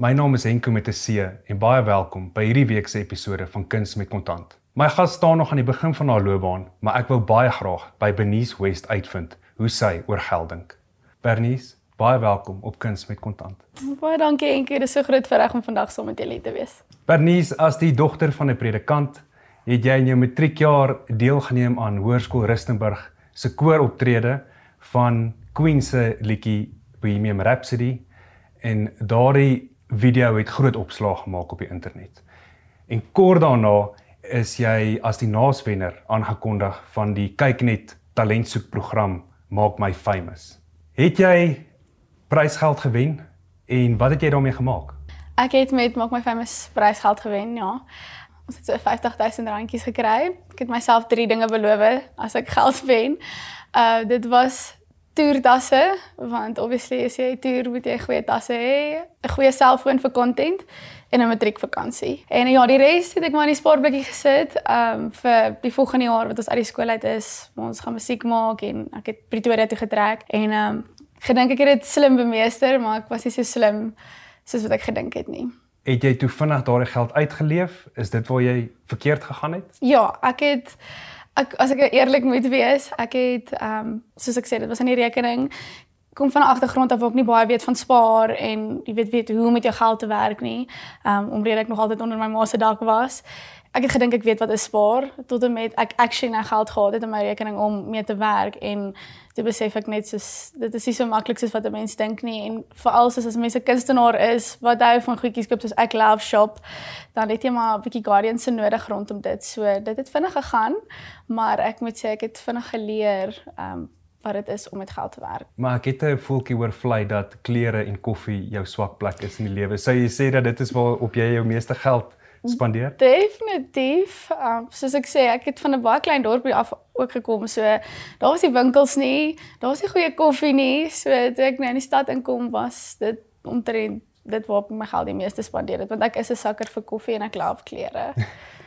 My naam is Henko met 'n C en baie welkom by hierdie week se episode van Kuns met Kontant. My gas staan nog aan die begin van haar loopbaan, maar ek wou baie graag by Bernice West uitvind hoe sy oor geld dink. Bernice, baie welkom op Kuns met Kontant. Baie dankie Henko, dit is so groot voorreg om vandag saam met julle te wees. Bernice, as die dogter van 'n predikant, het jy in jou matriekjaar deelgeneem aan Hoërskool Rustenburg se kooroptrede van Queen se liedjie Bohemian Rhapsody en daardie video het groot opslag gemaak op die internet. En kort daarna is jy as die naaswenner aangekondig van die Kyknet talentsoekprogram Maak my famous. Het jy prysgeld gewen en wat het jy daarmee gemaak? Ek het met Maak my famous prysgeld gewen, ja. Ons het so 50000 randjies gekry. Ek het myself drie dinge beloof as ek geld wen. Uh dit was toertasse want obviously as jy toer moet jy goeie tasse hê, 'n goeie selfoon vir content en 'n matriekvakansie. En ja, die res het ek maar in die spaarboekie gesit um vir die volgende jaar wat ons uit die skool uit is. Ons gaan musiek maak en ek het Pretoria toe getrek en um gedink ek het dit slim bemeester, maar ek was nie so slim soos wat ek gedink het nie. Het jy toe vinnig daardie geld uitgeleef? Is dit waar jy verkeerd gegaan het? Ja, ek het ek as ek eerlik moet wees, ek het ehm um, soos ek sê, dit was in die rekening kom van 'n agtergrond af waar ek nie baie weet van spaar en jy weet weet hoe om met jou geld te werk nie. Ehm um, omdat ek nog altyd onder my ma se dak was. Ek het gedink ek weet wat is spaar tot en met ek actually nou geld gehad het in my rekening om mee te werk en toe besef ek net soos dit is nie so maklik soos wat 'n mens dink nie en veral soos as mense kunstenaar is wat hou van goedjies koop soos ek love shop dan het jy maar 'n bietjie guardian se nodig rondom dit. So dit het vinnig gegaan, maar ek moet sê ek het vinnig geleer um wat dit is om met geld te werk. Maar ek het 'n voeltjie oor vlei dat klere en koffie jou swak plek is in die lewe. Sou jy sê dat dit is waar op jy jou meeste geld spandeer? Definitief. Um, soos ek sê, ek het van 'n baie klein dorpie af ook gekom. So daar was nie winkels nie, daar was nie goeie koffie nie. So toe ek nou in die stad inkom was dit omtrent dit waar my geld die meeste spandeer het want ek is 'n sakker vir koffie en ek love klere.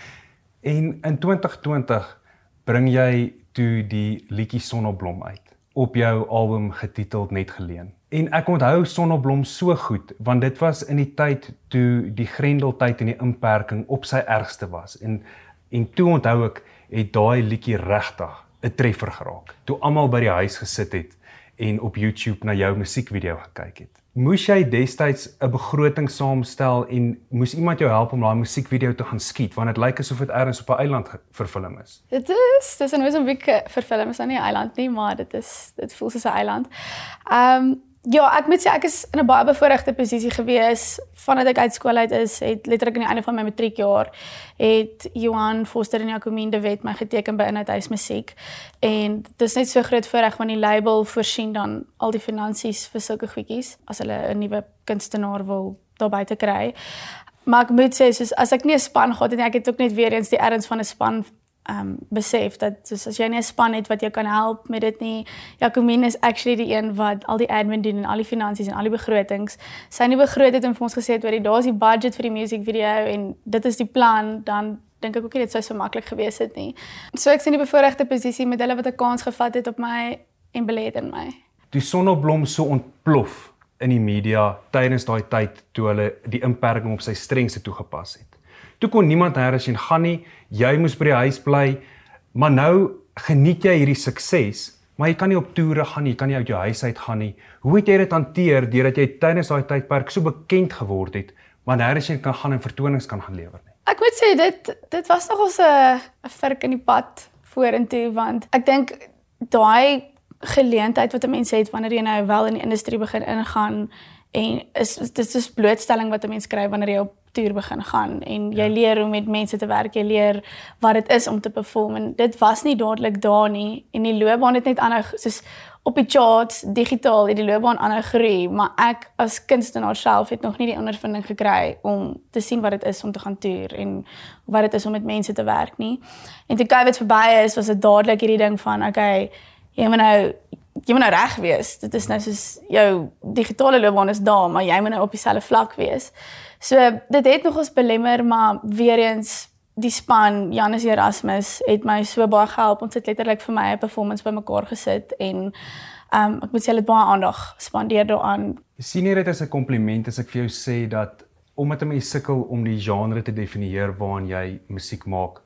en in 2020 bring jy toe die liedjie Sonneblom uit op jou album getiteld Net geleen. En ek onthou Sonneblom so goed want dit was in die tyd toe die Grendeltyd en die inperking op sy ergste was. En en toe onthou ek het daai liedjie regtig 'n treffer geraak. Toe almal by die huis gesit het en op YouTube na jou musiekvideo gekyk het. Moes jy destyds 'n begroting saamstel en moes iemand jou help om daai musiekvideo te gaan skiet want dit lyk asof dit ergens op 'n eiland vervilm is. Dit is, dis 'n Mosambiek vervilm is nou nie 'n eiland nie, maar dit is dit voel soos 'n eiland. Ehm um, Ja, ek moet sê ek is in 'n baie bevoordeelde posisie gewees vandat ek uit skool uit is, het letterlik aan die einde van my matriekjaar het Johan Foster en Jacomine de Wet my geteken by Inhoudhuis Musiek. En dit is net so groot voorreg want die label voorsien dan al die finansies vir sulke goedjies as hulle 'n nuwe kunstenaar wil daar buite kry. Maar ek moet sê soos as ek nie 'n span gehad het nie, ek het ook net weer eens die erns van 'n span um besef dat soos as jy nie 'n span het wat jou kan help met dit nie, Jacomine is actually die een wat al die admin doen en al die finansies en al die begrotings. Sy het nie begroot het en vir ons gesê het oor die daar's die budget vir die music video en dit is die plan, dan dink ek ook nie dit sou so maklik gewees het nie. So ek sien die bevoordeelde posisie met hulle wat 'n kans gevat het op my en belê het in my. Die sonneblom so ontplof in die media tydens daai tyd toe hulle die inperking op sy strengste toegepas het. Toe kon niemand nêrens heen gaan nie. Jy moes by die huis bly. Maar nou geniet jy hierdie sukses, maar jy kan nie op toere gaan nie, jy kan nie uit jou huis uit gaan nie. Hoe het jy dit hanteer deurdat jy tydens daai tydperk so bekend geword het, maar nêrens heen kan gaan en vertonings kan gaan lewer nie? Ek moet sê dit dit was nog 'n 'n vurk in die pad vorentoe want ek dink daai geleentheid wat 'n mens het wanneer jy nou wel in die industrie begin ingaan en is dit is blootstelling wat 'n mens kry wanneer jy op toer begin gaan en jy ja. leer hoe met mense te werk, jy leer wat dit is om te perform en dit was nie dadelik daar nie en die loopbaan het net aanhou soos op die charts digitaal het die loopbaan aanhou groei, maar ek as kunstenaar self het nog nie die ondervinding gekry om te sien wat dit is om te gaan toer en wat dit is om met mense te werk nie. En toe COVID verby is, was dit dadelik hierdie ding van okay, jy moet nou jy moet nou reg wees. Dit is nou soos jou digitale loopbaan is daar, maar jy moet nou op dieselfde vlak wees. So dit het nog ons belemmer, maar weer eens die span Janus Erasmus het my so baie gehelp. Ons het letterlik vir my 'n performance bymekaar gesit en Ehm um, ek moet sê hulle het baie aandag spandeer daaraan. Sien jy dit as 'n kompliment as ek vir jou sê dat omdat 'n mens sukkel om die genre te definieer waarin jy musiek maak,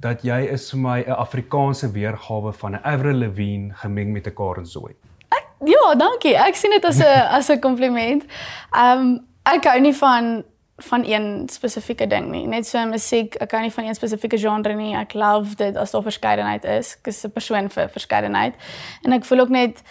dat jy is vir my 'n Afrikaanse weergawe van 'n Avril Lavigne gemeng met 'n Karen Zoe. Ek ja, dankie. Ek sien dit as 'n as 'n kompliment. Ehm um, ek hou nie van van een spesifieke ding nie. Net so musiek, ek hou nie van een spesifieke genre nie. Ek love dit as daar verskeidenheid is. Ek is 'n persoon vir verskeidenheid. En ek voel ook net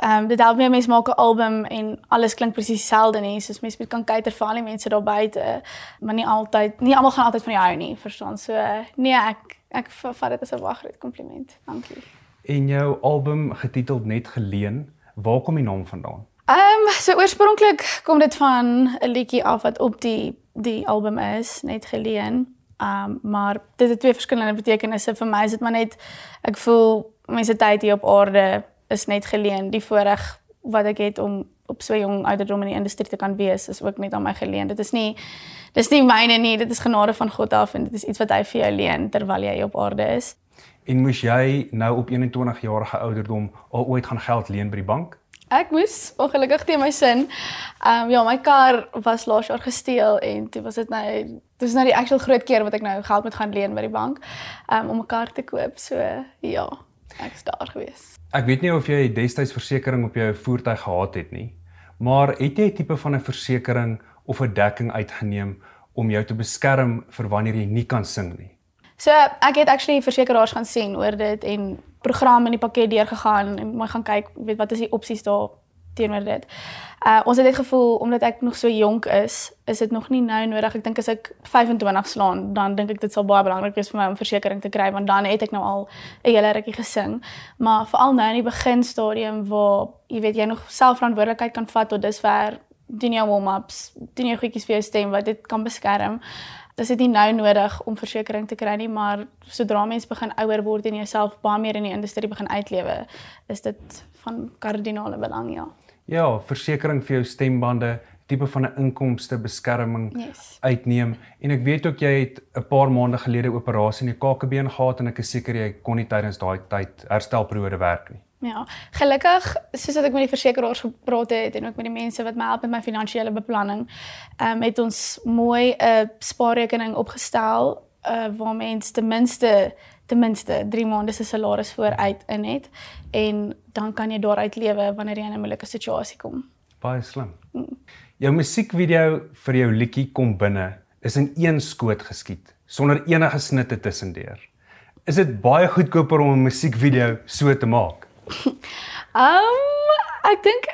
Ehm um, dit help my mense maak 'n album en alles klink presies dieselfde nie. Soos mense moet kan kyk vir al die mense daar buite, maar nie altyd, nie almal gaan altyd van jou hou nie, verstaan? So nee, ek ek vat dit as 'n baie groot kompliment. Dankie. En jou album getiteld Net geleen, waar kom die naam vandaan? Ehm um, so oorspronklik kom dit van 'n liedjie af wat op die die album is, Net geleen. Ehm um, maar dit het twee verskillende betekenisse vir my. Is dit maar net ek voel mense tyd hier op aarde is net geleen. Die voorreg wat ek het om op so jong ouderdom in die industrie te kan wees is ook net aan my geleen. Dit is nie dis nie myne nie, dit is genade van God af en dit is iets wat hy vir jou leen terwyl jy op aarde is. En moes jy nou op 21 jarige ouderdom al ooit gaan geld leen by die bank? Ek moes ongelukkig teen my sin. Ehm um, ja, my kar was laas jaar gesteel en dit was dit nou dit is nou die actual groot keer wat ek nou geld moet gaan leen by die bank um, om 'n kar te koop. So ja, ek's daar gewees. Ek weet nie of jy destyds versekerings op jou voertuig gehad het nie, maar het jy 'n tipe van 'n versekering of 'n dekking uitgeneem om jou te beskerm vir wanneer jy nie kan sing nie? So, ek het actually versekeraars gaan sien oor dit en programme in die pakket deurgegaan en mooi gaan kyk, weet wat is die opsies daar teenoor dit. Uh ons het net gevoel omdat ek nog so jonk is, is dit nog nie nou nodig. Ek dink as ek 25 slaan, dan dink ek dit sal baie belangrik wees vir my om versekerings te kry want dan het ek nou al 'n hele rukkie gesing. Maar veral nou in die beginstadium waar jy weet jy nog selfverantwoordelikheid kan vat tot dusver doen jou warm-ups, doen jou goedjies vir jou stem wat dit kan beskerm. Dit is nie nou nodig om versekerings te kry nie, maar sodra mens begin ouer word en jouself baie meer in die industrie begin uitlewe, is dit van kardinale belang, ja. Ja, versekerings vir jou stembande, tipe van 'n inkomste beskerming yes. uitneem en ek weet ook jy het 'n paar maande gelede operasie in die kakebeen gehad en ek is seker jy kon nie tydens daai tyd herstelperiode werk nie. Ja, gelukkig soos wat ek met die versekeraars gepraat het en ook met die mense wat my help met my finansiële beplanning, ehm um, het ons mooi 'n spaarrekening opgestel uh waar mense ten minste ten minste 3 maande se salaris vooruit in het en dan kan jy daaruit lewe wanneer jy in 'n moeilike situasie kom. Baie slim. Mm. Jou musiekvideo vir jou liedjie kom binne is in een skoot geskiet sonder enige snitte tussendeur. Is dit baie goedkoper om 'n musiekvideo so te maak? um ek dink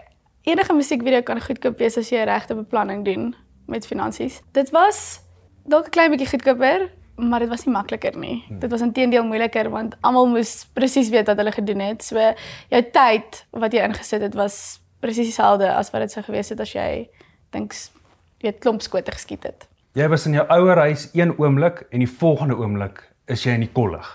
enige musiekvideo kan goedkoop wees as jy regte beplanning doen met finansies. Dit was dalk 'n klein bietjie goedkoper, maar dit was nie makliker nie. Hmm. Dit was intedeel moeiliker want almal moes presies weet wat hulle gedoen het. So jou tyd wat jy ingesit het was presies dieselfde as wat dit sou gewees het as jy dink weet klomp skote geskiet het. Jy was in jou ouer huis een oomblik en die volgende oomblik is jy in die kollig.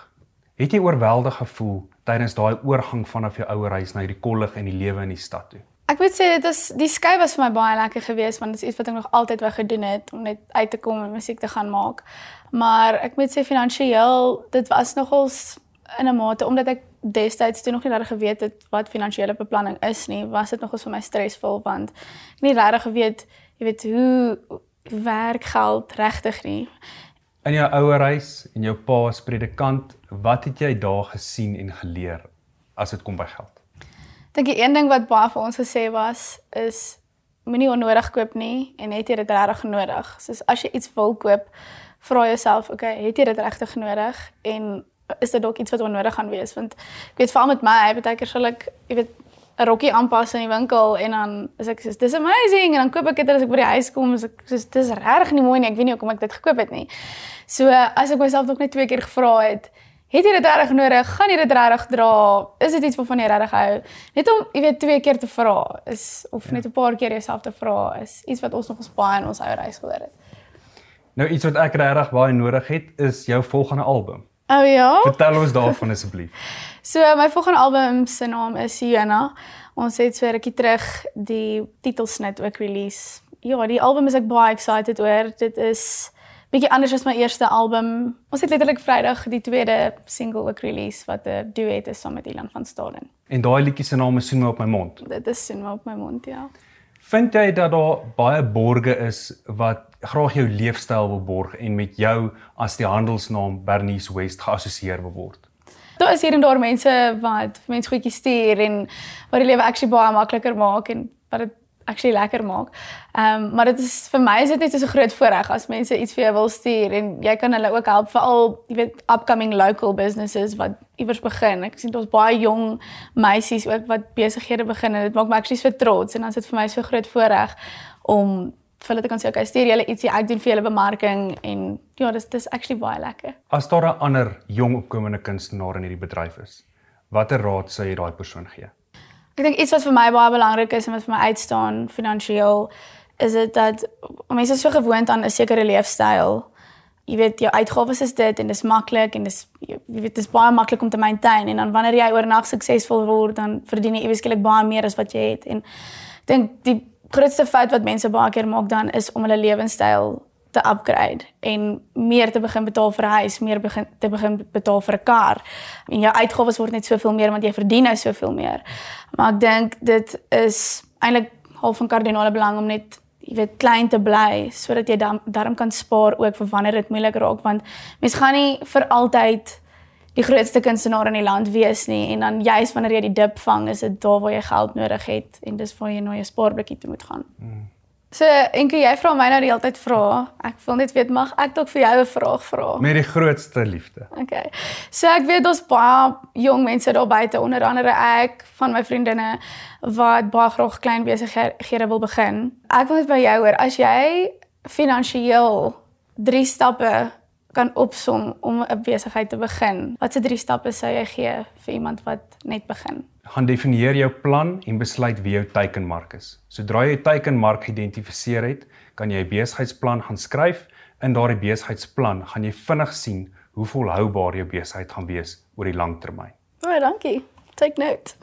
Het jy oorweldig gevoel tydens daai oorgang vanaf jou ouer huis na hierdie kollig en die lewe in die stad toe? Ek moet sê dit is die skei was vir my baie lekker geweest want dit is iets wat ek nog altyd wou gedoen het om net uit te kom en musiek te gaan maak. Maar ek moet sê finansiëel, dit was nogals in 'n mate omdat ek destyds toe nog nie regtig geweet het wat finansiële beplanning is nie, was dit nogals vir my stresvol want ek nie regtig geweet, jy weet hoe werk geld regtig nie. In jou ouer huis en jou pa as predikant, wat het jy daar gesien en geleer as dit kom by geld? Dink die een ding wat baie vir ons gesê was is moenie onnodig koop nie en het jy dit regtig nodig? Soos as jy iets wil koop, vra jouself, okay, het jy dit regtig nodig en is dit dalk iets wat onnodig gaan wees? Want ek weet veral met my, baie keer sal ek, jy weet 'n rokkie aanpas in die winkel en dan is ek soos dis amazing en dan koop ek dit as ek by die huis kom, is ek soos dis regtig nie mooi nie. Ek weet nie hoekom ek dit gekoop het nie. So as ek myself nog net twee keer gevra het, Het jy dit reg nodig? Gaan jy dit reg dra? Is dit iets waarvan jy reg hou? Net om, jy weet, twee keer te vra is of ja. net 'n paar keer jouself te vra is iets wat ons nog ons baie in ons ouer huis geleer het. Nou iets wat ek reg baie nodig het is jou volgende album. O oh, ja. Vertel ons daarvan asseblief. so my volgende album se naam is Siena. Ons het so rukkie terug die titelsnit ook release. Ja, die album is ek baie excited oor. Dit is bietjie anders as my eerste album. Ons het letterlik Vrydag die tweede single ook release wat 'n duet is saam met Ilan van Staden. En daai liedjie se naam is Soen my op my mond. Dit is Soen my op my mond, ja. Vind jy dat daar baie borge is wat graag jou leefstyl wil borg en met jou as die handelsnaam Bernice West geassosieer word? Daar is hier en daar mense wat mense goedjies stuur en wat die lewe actually baie makliker maak en wat dit actually lekker maak. Ehm um, maar dit is vir my is dit net so 'n groot voorreg as mense iets vir jou wil stuur en jy kan hulle ook help veral jy weet upcoming local businesses wat iewers begin. Ek sien ons baie jong meisies ook wat besighede begin en dit maak my actually so trots en dan is dit vir my so groot voorreg om vir hulle te kan sê okay, stuur julle ietsie, ek doen vir julle bemarking en ja, dis dis actually baie lekker. As daar 'n ander jong opkomende kunstenaar in hierdie bedryf is, watter raad sou jy daai persoon gee? Ek dink iets wat vir my baie belangrik is en wat vir my uitstaan finansiëel is dit dat mense so gewoond aan 'n sekere leefstyl. Jy weet jou uitgawes is dit en dis maklik en dis jy weet dis baie maklik om te maintain en dan wanneer jy oornag suksesvol word dan verdien jy eweslik baie meer as wat jy het en ek dink die grootste fout wat mense baie keer maak dan is om hulle lewenstyl te upgrade en meer te begin betaal vir 'n huis, meer begin te begin betaal vir 'n kar. En jou uitgawes word net soveel meer want jy verdien nou soveel meer. Maar ek dink dit is eintlik half van kardinale belang om net jy weet klein te bly sodat jy dan daarom kan spaar ook vir wanneer dit moeilik raak want mens gaan nie vir altyd die grootste kunstenaar in die land wees nie en dan juist wanneer jy die dip vang is dit daar waar jy geld nodig het en dis waar jy na jou spaarblokkie toe moet gaan. Hmm. So, enke jy vra my nou die hele tyd vra. Ek wil net weet mag ek dalk vir jou 'n vraag vra? Met die grootste liefde. Okay. So ek weet daar's baie jong mense daar buite, onder andere ek van my vriendinne wat baie graag klein besighede wil begin. Ek wil net by jou hoor as jy finansiëel 3 stappe kan opsom om 'n besigheid te begin. Watse 3 stappe sou jy gee vir iemand wat net begin? Gaan definieer jou plan en besluit wie jou teikenmark is. Sodra jy jou teikenmark geïdentifiseer het, kan jy 'n besigheidsplan gaan skryf. In daardie besigheidsplan gaan jy vinnig sien hoe volhoubaar jou besigheid gaan wees oor die lang termyn. Baie oh, dankie. Take note.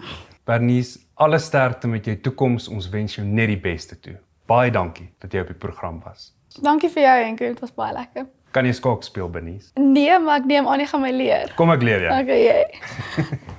Bernice, alle sterkte met jou toekoms. Ons wens jou net die beste toe. Baie dankie dat jy op die program was. Dankie vir jou Enko, dit was baie lekker. Kan jy skaak speel, Bernice? Nee, maar ek neem aan jy gaan my leer. Kom ek leer jou. Okay, jy.